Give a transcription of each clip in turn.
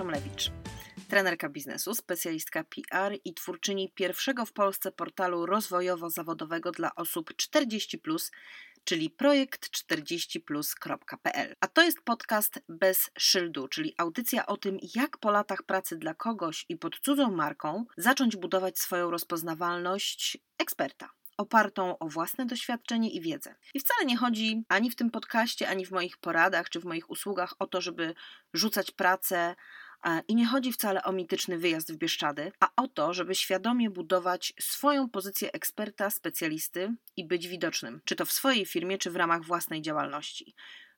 Fromlewicz, trenerka biznesu, specjalistka PR i twórczyni pierwszego w Polsce portalu rozwojowo-zawodowego dla osób 40, czyli projekt40plus.pl. A to jest podcast bez szyldu, czyli audycja o tym, jak po latach pracy dla kogoś i pod cudzą marką zacząć budować swoją rozpoznawalność eksperta opartą o własne doświadczenie i wiedzę. I wcale nie chodzi ani w tym podcaście, ani w moich poradach czy w moich usługach o to, żeby rzucać pracę. I nie chodzi wcale o mityczny wyjazd w Bieszczady, a o to, żeby świadomie budować swoją pozycję eksperta, specjalisty i być widocznym, czy to w swojej firmie, czy w ramach własnej działalności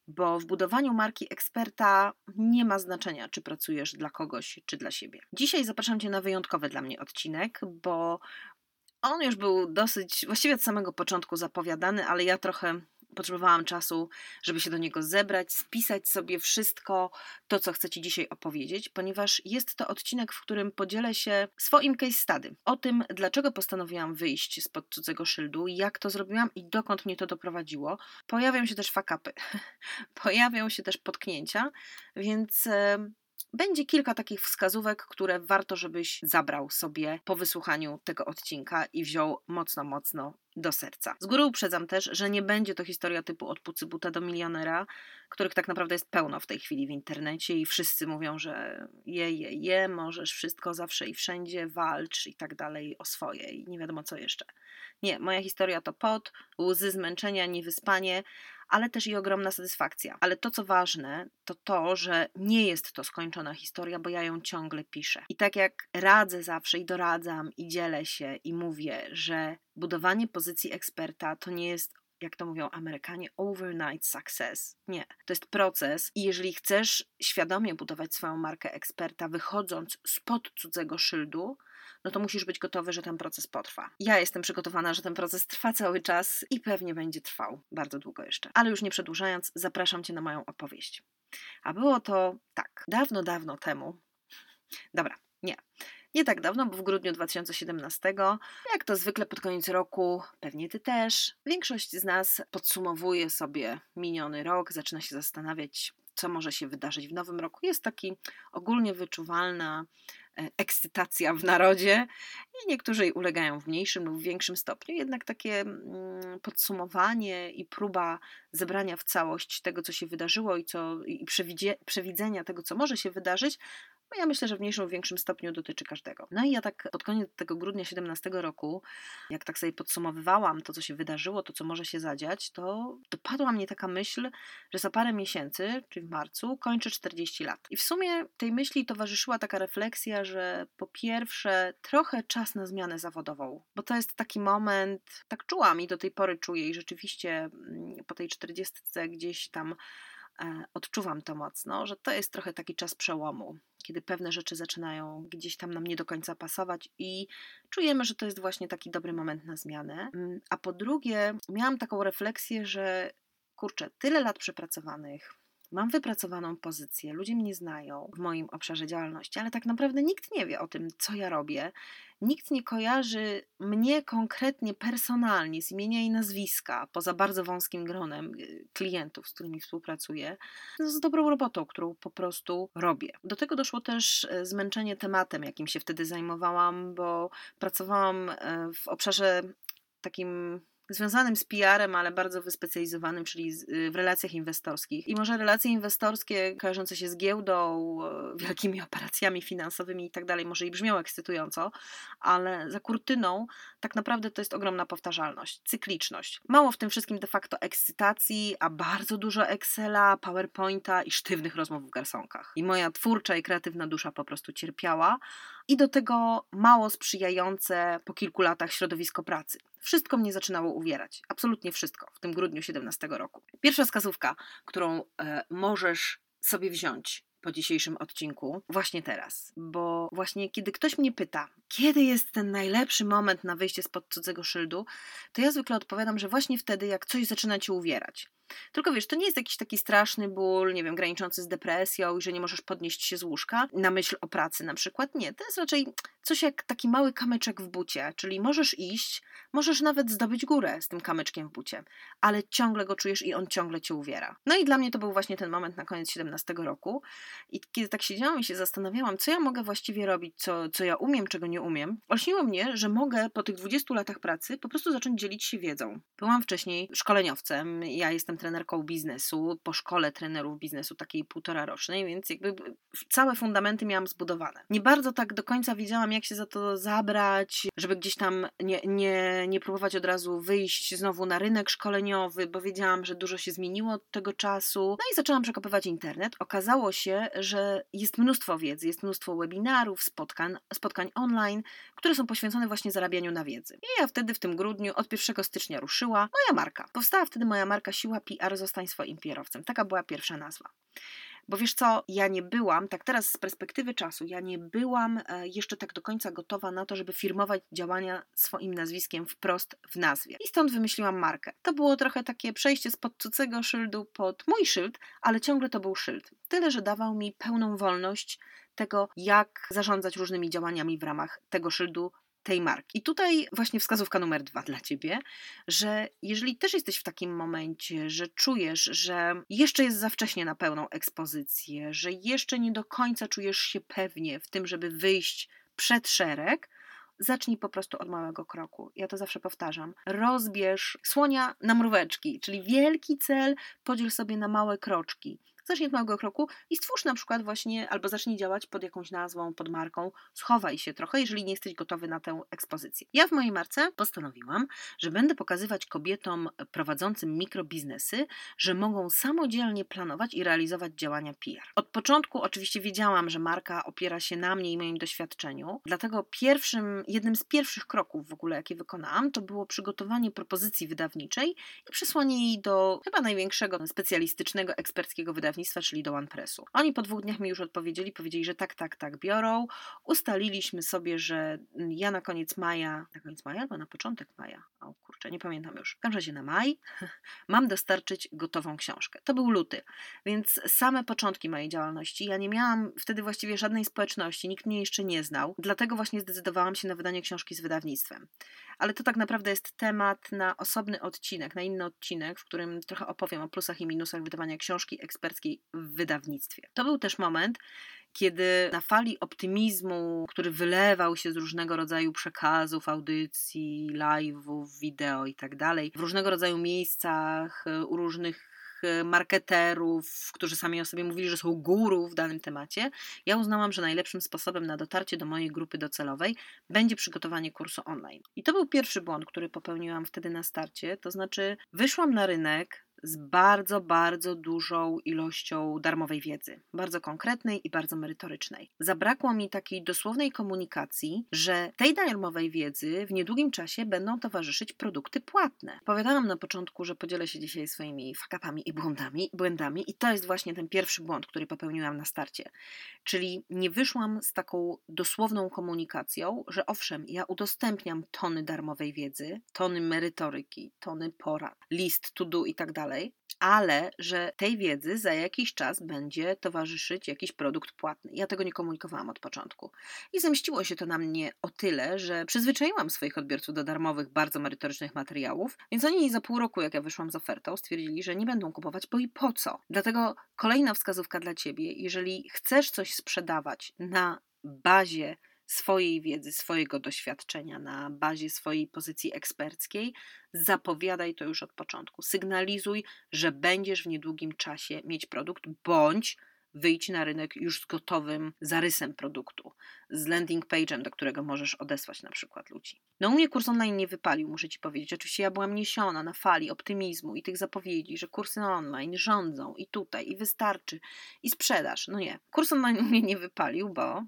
bo w budowaniu marki eksperta nie ma znaczenia, czy pracujesz dla kogoś, czy dla siebie. Dzisiaj zapraszam Cię na wyjątkowy dla mnie odcinek, bo on już był dosyć, właściwie od samego początku zapowiadany, ale ja trochę potrzebowałam czasu, żeby się do niego zebrać, spisać sobie wszystko to, co chcę Ci dzisiaj opowiedzieć, ponieważ jest to odcinek, w którym podzielę się swoim case study o tym, dlaczego postanowiłam wyjść spod cudzego szyldu, jak to zrobiłam i dokąd mnie to doprowadziło. Pojawią się też fakapy, pojawią się też potknięcia, więc będzie kilka takich wskazówek, które warto, żebyś zabrał sobie po wysłuchaniu tego odcinka i wziął mocno, mocno do serca. Z góry uprzedzam też, że nie będzie to historia typu od pucybuta do milionera, których tak naprawdę jest pełno w tej chwili w internecie i wszyscy mówią, że je, je, je, możesz wszystko zawsze i wszędzie, walcz i tak dalej o swoje i nie wiadomo co jeszcze. Nie, moja historia to pot, łzy zmęczenia, niewyspanie, ale też i ogromna satysfakcja. Ale to, co ważne, to to, że nie jest to skończona historia, bo ja ją ciągle piszę. I tak jak radzę zawsze i doradzam i dzielę się i mówię, że budowanie pozycji eksperta to nie jest jak to mówią Amerykanie, overnight success. Nie, to jest proces i jeżeli chcesz świadomie budować swoją markę eksperta, wychodząc spod cudzego szyldu, no to musisz być gotowy, że ten proces potrwa. Ja jestem przygotowana, że ten proces trwa cały czas i pewnie będzie trwał bardzo długo jeszcze. Ale już nie przedłużając, zapraszam Cię na moją opowieść. A było to tak, dawno, dawno temu. Dobra, nie. Nie tak dawno, bo w grudniu 2017, jak to zwykle pod koniec roku, pewnie ty też, większość z nas podsumowuje sobie miniony rok, zaczyna się zastanawiać, co może się wydarzyć w nowym roku. Jest taki ogólnie wyczuwalna ekscytacja w narodzie i niektórzy jej ulegają w mniejszym lub większym stopniu. Jednak takie mm, podsumowanie i próba zebrania w całość tego, co się wydarzyło i, co, i przewidzenia tego, co może się wydarzyć, ja myślę, że w mniejszym większym stopniu dotyczy każdego. No i ja tak pod koniec tego grudnia 17 roku, jak tak sobie podsumowywałam to, co się wydarzyło, to, co może się zadziać, to dopadła mnie taka myśl, że za parę miesięcy, czyli w marcu, kończę 40 lat. I w sumie tej myśli towarzyszyła taka refleksja, że po pierwsze trochę czas na zmianę zawodową, bo to jest taki moment, tak czułam i do tej pory czuję i rzeczywiście mm, po tej 40 gdzieś tam odczuwam to mocno, że to jest trochę taki czas przełomu kiedy pewne rzeczy zaczynają gdzieś tam nam nie do końca pasować i czujemy, że to jest właśnie taki dobry moment na zmianę. Mm, a po drugie, miałam taką refleksję, że kurczę, tyle lat przepracowanych, mam wypracowaną pozycję, ludzie mnie znają w moim obszarze działalności, ale tak naprawdę nikt nie wie o tym, co ja robię. Nikt nie kojarzy mnie konkretnie, personalnie, z imienia i nazwiska, poza bardzo wąskim gronem y, klientów, z którymi współpracuję, z dobrą robotą, którą po prostu robię. Do tego doszło też e, zmęczenie tematem, jakim się wtedy zajmowałam, bo pracowałam e, w obszarze takim związanym z PR-em, ale bardzo wyspecjalizowanym, czyli y, w relacjach inwestorskich. I może relacje inwestorskie kojarzące się z giełdą, e, wielkimi operacjami finansowymi i tak dalej, może i brzmią ekscytująco, ale za kurtyną tak naprawdę to jest ogromna powtarzalność, cykliczność. Mało w tym wszystkim de facto ekscytacji, a bardzo dużo Excela, PowerPointa i sztywnych rozmów w garsonkach. I moja twórcza i kreatywna dusza po prostu cierpiała, i do tego mało sprzyjające po kilku latach środowisko pracy. Wszystko mnie zaczynało uwierać, absolutnie wszystko, w tym grudniu 17 roku. Pierwsza wskazówka, którą e, możesz sobie wziąć po dzisiejszym odcinku właśnie teraz, bo właśnie kiedy ktoś mnie pyta, kiedy jest ten najlepszy moment na wyjście spod cudzego szyldu, to ja zwykle odpowiadam, że właśnie wtedy, jak coś zaczyna cię uwierać. Tylko wiesz, to nie jest jakiś taki straszny ból, nie wiem, graniczący z depresją i że nie możesz podnieść się z łóżka na myśl o pracy na przykład. Nie, to jest raczej coś jak taki mały kamyczek w bucie, czyli możesz iść, możesz nawet zdobyć górę z tym kamyczkiem w bucie, ale ciągle go czujesz i on ciągle cię uwiera. No i dla mnie to był właśnie ten moment na koniec 17 roku i kiedy tak siedziałam i się zastanawiałam, co ja mogę właściwie robić, co, co ja umiem, czego nie umiem, olśniło mnie, że mogę po tych 20 latach pracy po prostu zacząć dzielić się wiedzą. Byłam wcześniej szkoleniowcem, ja jestem trenerką biznesu, po szkole trenerów biznesu takiej półtora rocznej, więc jakby całe fundamenty miałam zbudowane. Nie bardzo tak do końca wiedziałam, jak się za to zabrać, żeby gdzieś tam nie, nie, nie próbować od razu wyjść znowu na rynek szkoleniowy, bo wiedziałam, że dużo się zmieniło od tego czasu. No i zaczęłam przekopywać internet. Okazało się, że jest mnóstwo wiedzy, jest mnóstwo webinarów, spotkań, spotkań online, które są poświęcone właśnie zarabianiu na wiedzy. I ja wtedy w tym grudniu od 1 stycznia ruszyła moja marka. Powstała wtedy moja marka Siła PR Zostań swoim PR-owcem. Taka była pierwsza nazwa. Bo wiesz co, ja nie byłam, tak teraz z perspektywy czasu, ja nie byłam e, jeszcze tak do końca gotowa na to, żeby firmować działania swoim nazwiskiem wprost w nazwie. I stąd wymyśliłam markę. To było trochę takie przejście spod cudzego szyldu pod mój szyld, ale ciągle to był szyld. Tyle, że dawał mi pełną wolność tego, jak zarządzać różnymi działaniami w ramach tego szyldu tej marki. I tutaj właśnie wskazówka numer dwa dla ciebie, że jeżeli też jesteś w takim momencie, że czujesz, że jeszcze jest za wcześnie na pełną ekspozycję, że jeszcze nie do końca czujesz się pewnie w tym, żeby wyjść przed szereg, zacznij po prostu od małego kroku. Ja to zawsze powtarzam. Rozbierz słonia na mróweczki, czyli wielki cel podziel sobie na małe kroczki. Zacznij od małego kroku i stwórz na przykład właśnie, albo zacznij działać pod jakąś nazwą, pod marką. Schowaj się trochę, jeżeli nie jesteś gotowy na tę ekspozycję. Ja w mojej marce postanowiłam, że będę pokazywać kobietom prowadzącym mikrobiznesy, że mogą samodzielnie planować i realizować działania PR. Od początku oczywiście wiedziałam, że marka opiera się na mnie i moim doświadczeniu, dlatego pierwszym, jednym z pierwszych kroków w ogóle, jakie wykonałam, to było przygotowanie propozycji wydawniczej i przesłanie jej do chyba największego specjalistycznego, eksperckiego wydawnictwa wydawnictwa, czyli do OnePressu. Oni po dwóch dniach mi już odpowiedzieli, powiedzieli, że tak, tak, tak biorą. Ustaliliśmy sobie, że ja na koniec maja, na koniec maja albo na początek maja, o kurczę, nie pamiętam już, w każdym razie na maj, mam dostarczyć gotową książkę. To był luty, więc same początki mojej działalności, ja nie miałam wtedy właściwie żadnej społeczności, nikt mnie jeszcze nie znał, dlatego właśnie zdecydowałam się na wydanie książki z wydawnictwem. Ale to tak naprawdę jest temat na osobny odcinek, na inny odcinek, w którym trochę opowiem o plusach i minusach wydawania książki eksperckiej w wydawnictwie. To był też moment, kiedy na fali optymizmu, który wylewał się z różnego rodzaju przekazów, audycji, live'ów, wideo i tak dalej, w różnego rodzaju miejscach, u różnych e, marketerów, którzy sami o sobie mówili, że są guru w danym temacie, ja uznałam, że najlepszym sposobem na dotarcie do mojej grupy docelowej będzie przygotowanie kursu online. I to był pierwszy błąd, który popełniłam wtedy na starcie, to znaczy wyszłam na rynek, z bardzo, bardzo dużą ilością darmowej wiedzy, bardzo konkretnej i bardzo merytorycznej. Zabrakło mi takiej dosłownej komunikacji, że tej darmowej wiedzy w niedługim czasie będą towarzyszyć produkty płatne. Powiadałam na początku, że podzielę się dzisiaj swoimi fakapami i błędami, błędami i to jest właśnie ten pierwszy błąd, który popełniłam na starcie. Czyli nie wyszłam z taką dosłowną komunikacją, że owszem, ja udostępniam tony darmowej wiedzy, tony merytoryki, tony porad, list to do i tak dalej dalej, ale że tej wiedzy za jakiś czas będzie towarzyszyć jakiś produkt płatny. Ja tego nie komunikowałam od początku. I zemściło się to na mnie o tyle, że przyzwyczaiłam swoich odbiorców do darmowych, bardzo merytorycznych materiałów, więc oni za pół roku, jak ja wyszłam z ofertą, stwierdzili, że nie będą kupować, bo i po co. Dlatego kolejna wskazówka dla Ciebie, jeżeli chcesz coś sprzedawać na bazie swojej wiedzy, swojego doświadczenia, na bazie swojej pozycji eksperckiej, zapowiadaj to już od początku. Sygnalizuj, że będziesz w niedługim czasie mieć produkt, bądź wyjdź na rynek już z gotowym zarysem produktu, z landing page'em, do którego możesz odesłać na przykład ludzi. No u mnie kurs online nie wypalił, muszę Ci powiedzieć. Oczywiście ja byłam niesiona na fali optymizmu i tych zapowiedzi, że kursy online rządzą i tutaj, i wystarczy, i sprzedaż. No nie, kurs online u mnie nie wypalił, bo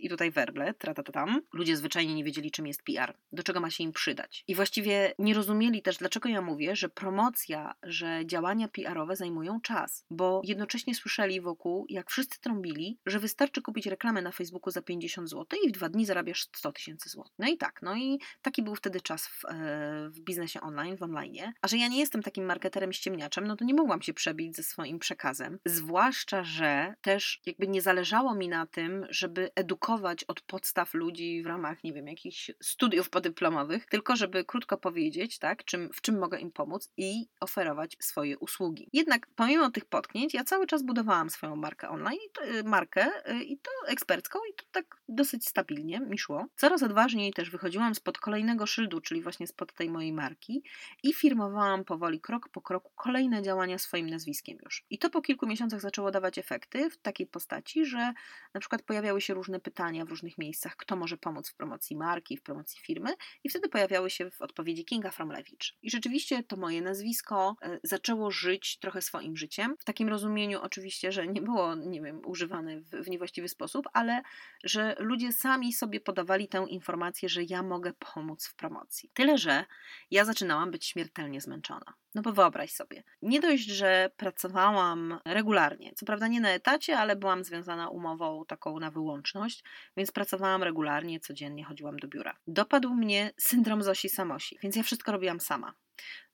i tutaj werble, tam. Ludzie zwyczajnie nie wiedzieli, czym jest PR, do czego ma się im przydać. I właściwie nie rozumieli też, dlaczego ja mówię, że promocja, że działania PR-owe zajmują czas, bo jednocześnie słyszeli wokół, jak wszyscy trąbili, że wystarczy kupić reklamę na Facebooku za 50 zł i w dwa dni zarabiasz 100 tysięcy złotych. No i tak, no i taki był wtedy czas w, e, w biznesie online, w online. A że ja nie jestem takim marketerem ściemniaczem, no to nie mogłam się przebić ze swoim przekazem. Zwłaszcza, że też jakby nie zależało mi na tym, żeby edukować od podstaw ludzi w ramach, nie wiem, jakichś studiów podyplomowych, tylko żeby krótko powiedzieć, tak, czym, w czym mogę im pomóc i oferować swoje usługi. Jednak pomimo tych potknięć, ja cały czas budowałam swoją markę online, y, markę y, i to ekspercką i to tak dosyć stabilnie mi szło. Coraz odważniej też wychodziłam spod kolejnego szyldu, czyli właśnie spod tej mojej marki i firmowałam powoli, krok po kroku, kolejne działania swoim nazwiskiem już. I to po kilku miesiącach zaczęło dawać efekty w takiej postaci, że na przykład pojawiały się różne pytania w różnych miejscach, kto może pomóc w promocji marki, w promocji firmy i wtedy pojawiały się w odpowiedzi Kinga Fromlewicz. I rzeczywiście to moje nazwisko e, zaczęło żyć trochę swoim życiem, w takim rozumieniu oczywiście, że nie było, nie wiem, używane w, w niewłaściwy sposób, ale że ludzie sami sobie podawali tę informację, że ja mogę pomóc w promocji. Tyle, że ja zaczynałam być śmiertelnie zmęczona. No bo wyobraź sobie, nie dość, że pracowałam regularnie, co prawda nie na etacie, ale byłam związana umową taką na wyłączność, więc pracowałam regularnie, codziennie chodziłam do biura. Dopadł mnie syndrom Zosi Samosi, więc ja wszystko robiłam sama.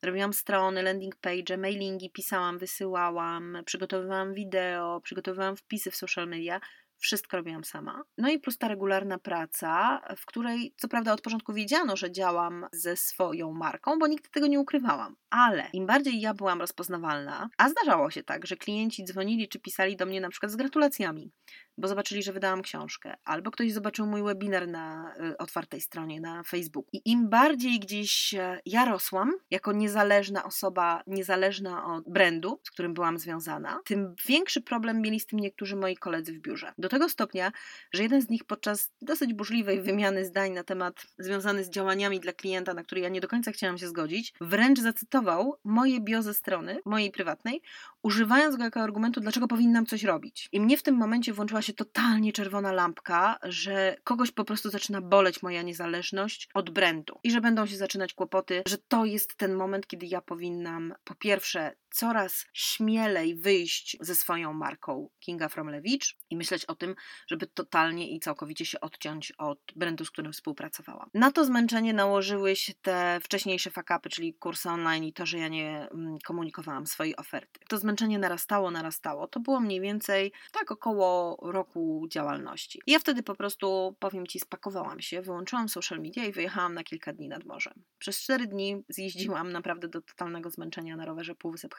Robiłam strony, landing page, mailingi, pisałam, wysyłałam, przygotowywałam wideo, przygotowywałam wpisy w social media wszystko robiłam sama. No i plus ta regularna praca, w której co prawda od początku wiedziano, że działam ze swoją marką, bo nigdy tego nie ukrywałam. Ale im bardziej ja byłam rozpoznawalna, a zdarzało się tak, że klienci dzwonili czy pisali do mnie na przykład z gratulacjami, bo zobaczyli, że wydałam książkę, albo ktoś zobaczył mój webinar na y, otwartej stronie na Facebooku. I im bardziej gdzieś e, ja rosłam, jako niezależna osoba, niezależna od brandu, z którym byłam związana, tym większy problem mieli z tym niektórzy moi koledzy w biurze. Do tego stopnia, że jeden z nich podczas dosyć burzliwej wymiany zdań na temat związany z działaniami dla klienta, na które ja nie do końca chciałam się zgodzić, wręcz zacytował moje bio ze strony, mojej prywatnej, używając go jako argumentu, dlaczego powinnam coś robić. I mnie w tym momencie włączyła się totalnie czerwona lampka, że kogoś po prostu zaczyna boleć moja niezależność od brandu i że będą się zaczynać kłopoty, że to jest ten moment, kiedy ja powinnam po pierwsze coraz śmielej wyjść ze swoją marką Kinga Fromlewicz i myśleć o tym, żeby totalnie i całkowicie się odciąć od brandu, z którym współpracowałam. Na to zmęczenie nałożyły się te wcześniejsze fakapy, czyli kursy online i to, że ja nie mm, komunikowałam swojej oferty. To zmęczenie narastało, narastało. To było mniej więcej tak około roku działalności. I ja wtedy po prostu, powiem Ci, spakowałam się, wyłączyłam social media i wyjechałam na kilka dni nad morze. Przez cztery dni zjeździłam naprawdę do totalnego zmęczenia na rowerze Półwysep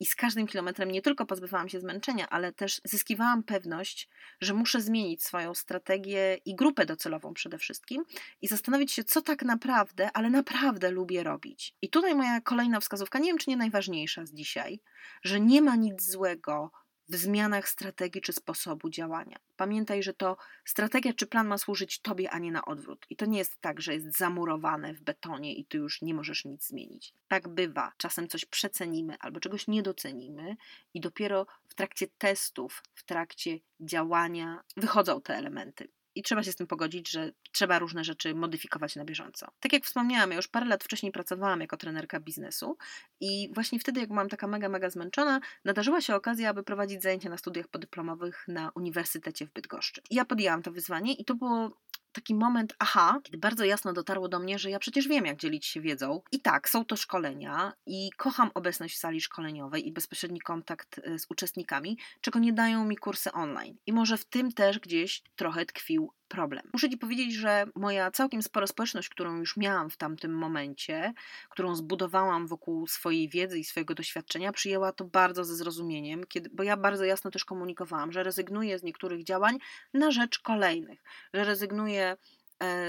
I z każdym kilometrem nie tylko pozbywałam się zmęczenia, ale też zyskiwałam pewność, że muszę zmienić swoją strategię i grupę docelową przede wszystkim i zastanowić się, co tak naprawdę, ale naprawdę lubię robić. I tutaj moja kolejna wskazówka, nie wiem czy nie najważniejsza z dzisiaj, że nie ma nic złego w zmianach strategii czy sposobu działania. Pamiętaj, że to strategia czy plan ma służyć tobie, a nie na odwrót. I to nie jest tak, że jest zamurowane w betonie i ty już nie możesz nic zmienić. Tak bywa. Czasem coś przecenimy albo czegoś nie docenimy i dopiero w trakcie testów, w trakcie działania wychodzą te elementy i trzeba się z tym pogodzić, że trzeba różne rzeczy modyfikować na bieżąco. Tak jak wspomniałam, ja już parę lat wcześniej pracowałam jako trenerka biznesu i właśnie wtedy, jak byłam taka mega, mega zmęczona, nadarzyła się okazja, aby prowadzić zajęcia na studiach podyplomowych na Uniwersytecie w Bydgoszczy. I ja podjęłam to wyzwanie i to było taki moment aha, kiedy bardzo jasno dotarło do mnie, że ja przecież wiem, jak dzielić się wiedzą. I tak, są to szkolenia i kocham obecność w sali szkoleniowej i bezpośredni kontakt e, z uczestnikami, czego nie dają mi kursy online. I może w tym też gdzieś trochę tkwił problem. Muszę Ci powiedzieć, że moja całkiem spora społeczność, którą już miałam w tamtym momencie, którą zbudowałam wokół swojej wiedzy i swojego doświadczenia, przyjęła to bardzo ze zrozumieniem, kiedy, bo ja bardzo jasno też komunikowałam, że rezygnuję z niektórych działań na rzecz kolejnych, że rezygnuję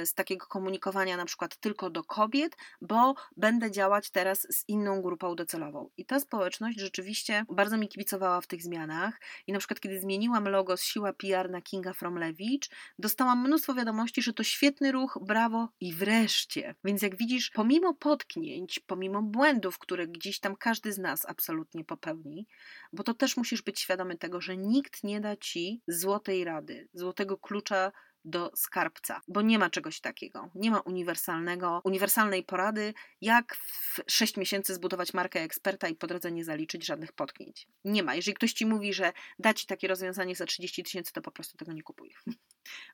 z takiego komunikowania na przykład tylko do kobiet, bo będę działać teraz z inną grupą docelową. I ta społeczność rzeczywiście bardzo mi kibicowała w tych zmianach i na przykład kiedy zmieniłam logo z Siła PR na Kinga Fromlewicz, dostałam mnóstwo wiadomości, że to świetny ruch, brawo i wreszcie. Więc jak widzisz, pomimo potknięć, pomimo błędów, które gdzieś tam każdy z nas absolutnie popełni, bo to też musisz być świadomy tego, że nikt nie da ci złotej rady, złotego klucza do skarbca, bo nie ma czegoś takiego. Nie ma uniwersalnego, uniwersalnej porady, jak w 6 miesięcy zbudować markę eksperta i po drodze nie zaliczyć żadnych potknięć. Nie ma. Jeżeli ktoś ci mówi, że da ci takie rozwiązanie za 30 tysięcy, to po prostu tego nie kupuj.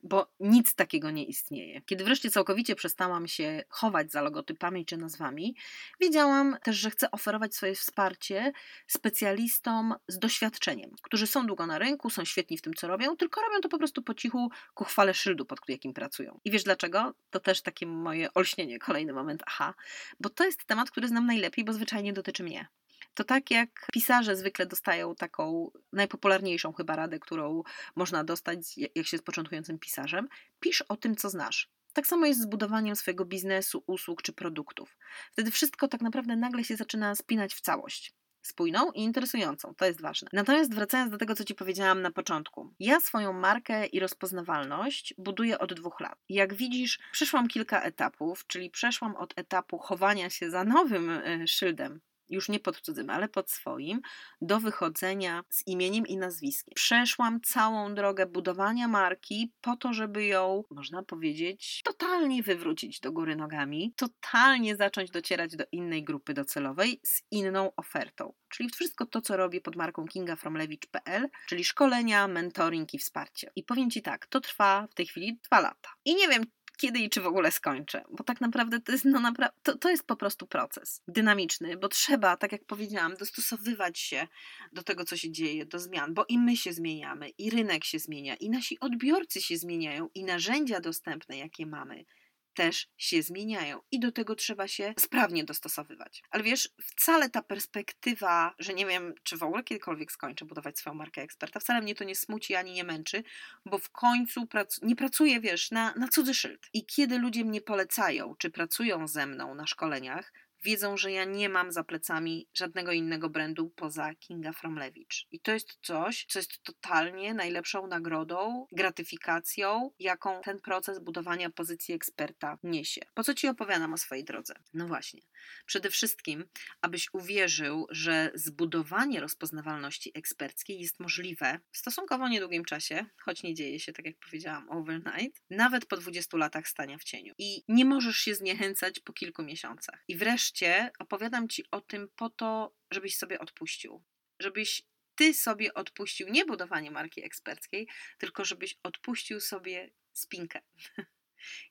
Bo nic takiego nie istnieje. Kiedy wreszcie całkowicie przestałam się chować za logotypami czy nazwami, wiedziałam też, że chcę oferować swoje wsparcie specjalistom z doświadczeniem, którzy są długo na rynku, są świetni w tym, co robią, tylko robią to po prostu po cichu ku chwale szyldu, pod jakim pracują. I wiesz dlaczego? To też takie moje olśnienie, kolejny moment, aha, bo to jest temat, który znam najlepiej, bo zwyczajnie dotyczy mnie. To tak jak pisarze zwykle dostają taką najpopularniejszą chyba radę, którą można dostać, jak się jest początkującym pisarzem. Pisz o tym, co znasz. Tak samo jest z budowaniem swojego biznesu, usług czy produktów. Wtedy wszystko tak naprawdę nagle się zaczyna spinać w całość spójną i interesującą. To jest ważne. Natomiast wracając do tego, co Ci powiedziałam na początku. Ja swoją markę i rozpoznawalność buduję od dwóch lat. Jak widzisz, przeszłam kilka etapów, czyli przeszłam od etapu chowania się za nowym e, szyldem już nie pod cudzym, ale pod swoim, do wychodzenia z imieniem i nazwiskiem. Przeszłam całą drogę budowania marki po to, żeby ją, można powiedzieć, totalnie wywrócić do góry nogami, totalnie zacząć docierać do innej grupy docelowej z inną ofertą. Czyli wszystko to, co robię pod marką kingafromlewicz.pl, czyli szkolenia, mentoring i wsparcie. I powiem Ci tak, to trwa w tej chwili dwa lata. I nie wiem, kiedy i czy w ogóle skończę. Bo tak naprawdę to jest, no napra- to, to jest po prostu proces dynamiczny, bo trzeba, tak jak powiedziałam, dostosowywać się do tego, co się dzieje, do zmian, bo i my się zmieniamy, i rynek się zmienia, i nasi odbiorcy się zmieniają, i narzędzia dostępne, jakie mamy, też się zmieniają i do tego trzeba się sprawnie dostosowywać. Ale wiesz, wcale ta perspektywa, że nie wiem, czy w ogóle kiedykolwiek skończę budować swoją markę eksperta, wcale mnie to nie smuci ani nie męczy, bo w końcu prac nie pracuję, wiesz, na, na cudzy szyld. I kiedy ludzie mnie polecają, czy pracują ze mną na szkoleniach, wiedzą, że ja nie mam za plecami żadnego innego brandu poza Kinga Fromlewicz. I to jest coś, co jest totalnie najlepszą nagrodą, gratyfikacją, jaką ten proces budowania pozycji eksperta niesie. Po co ci opowiadam o swojej drodze? No właśnie. Przede wszystkim, abyś uwierzył, że zbudowanie rozpoznawalności eksperckiej jest możliwe w stosunkowo niedługim czasie, choć nie dzieje się, tak jak powiedziałam, overnight, nawet po 20 latach stania w cieniu. I nie możesz się zniechęcać po kilku miesiącach. I wreszcie wreszcie opowiadam Ci o tym po to, żebyś sobie odpuścił. Żebyś Ty sobie odpuścił nie budowanie marki eksperckiej, tylko żebyś odpuścił sobie spinkę.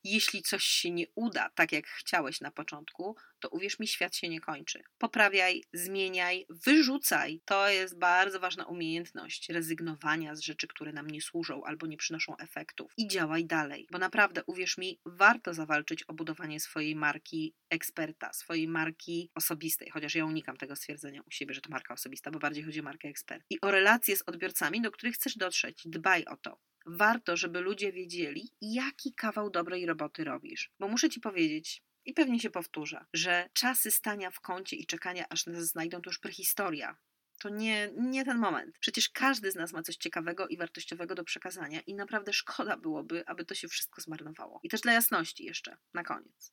Jeśli coś się nie uda tak, jak chciałeś na początku, to uwierz mi, świat się nie kończy. Poprawiaj, zmieniaj, wyrzucaj. To jest bardzo ważna umiejętność rezygnowania z rzeczy, które nam nie służą albo nie przynoszą efektów. I działaj dalej, bo naprawdę, uwierz mi, warto zawalczyć o budowanie swojej marki eksperta, swojej marki osobistej, chociaż ja unikam tego stwierdzenia u siebie, że to marka osobista, bo bardziej chodzi o markę ekspert. I o relacje z odbiorcami, do których chcesz dotrzeć. Dbaj o to warto, żeby ludzie wiedzieli, jaki kawał dobrej roboty robisz. Bo muszę ci powiedzieć, i pewnie się powtórzę, że czasy stania w kącie i czekania, aż nas znajdą, to już prehistoria. To nie, nie ten moment. Przecież każdy z nas ma coś ciekawego i wartościowego do przekazania, i naprawdę szkoda byłoby, aby to się wszystko zmarnowało. I też dla jasności jeszcze, na koniec.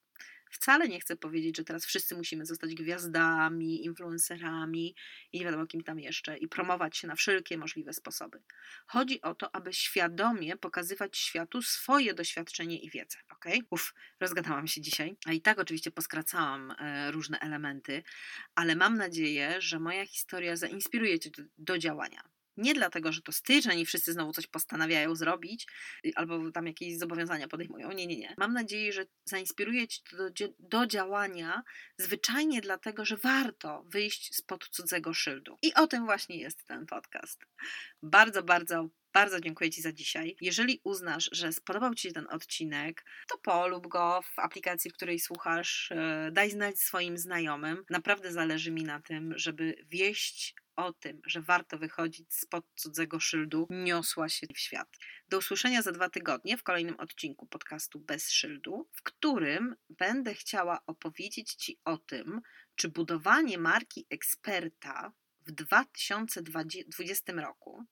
Wcale nie chcę powiedzieć, że teraz wszyscy musimy zostać gwiazdami, influencerami i nie wiadomo kim tam jeszcze i promować się na wszelkie możliwe sposoby. Chodzi o to, aby świadomie pokazywać światu swoje doświadczenie i wiedzę. Ok? Uf, rozgadałam się dzisiaj, a i tak oczywiście poskracałam e, różne elementy, ale mam nadzieję, że moja historia zainspiruje Cię do, do działania. Nie dlatego, że to styczeń i wszyscy znowu coś postanawiają zrobić, y, albo tam jakieś zobowiązania podejmują. Nie, nie, nie. Mam nadzieję, że zainspiruje Cię do, do działania zwyczajnie dlatego, że warto wyjść spod cudzego szyldu. I o tym właśnie jest ten podcast. Bardzo, bardzo bardzo dziękuję Ci za dzisiaj. Jeżeli uznasz, że spodobał Ci się ten odcinek, to polub go w aplikacji, w której słuchasz, y, daj znać swoim znajomym. Naprawdę zależy mi na tym, żeby wieść o tym, że warto wychodzić spod cudzego szyldu, niosła się w świat. Do usłyszenia za dwa tygodnie w kolejnym odcinku podcastu Bez Szyldu, w którym będę chciała opowiedzieć Ci o tym, czy budowanie marki eksperta w 2020 roku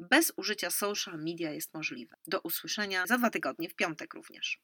bez użycia social media jest możliwe. Do usłyszenia za dwa tygodnie, w piątek również.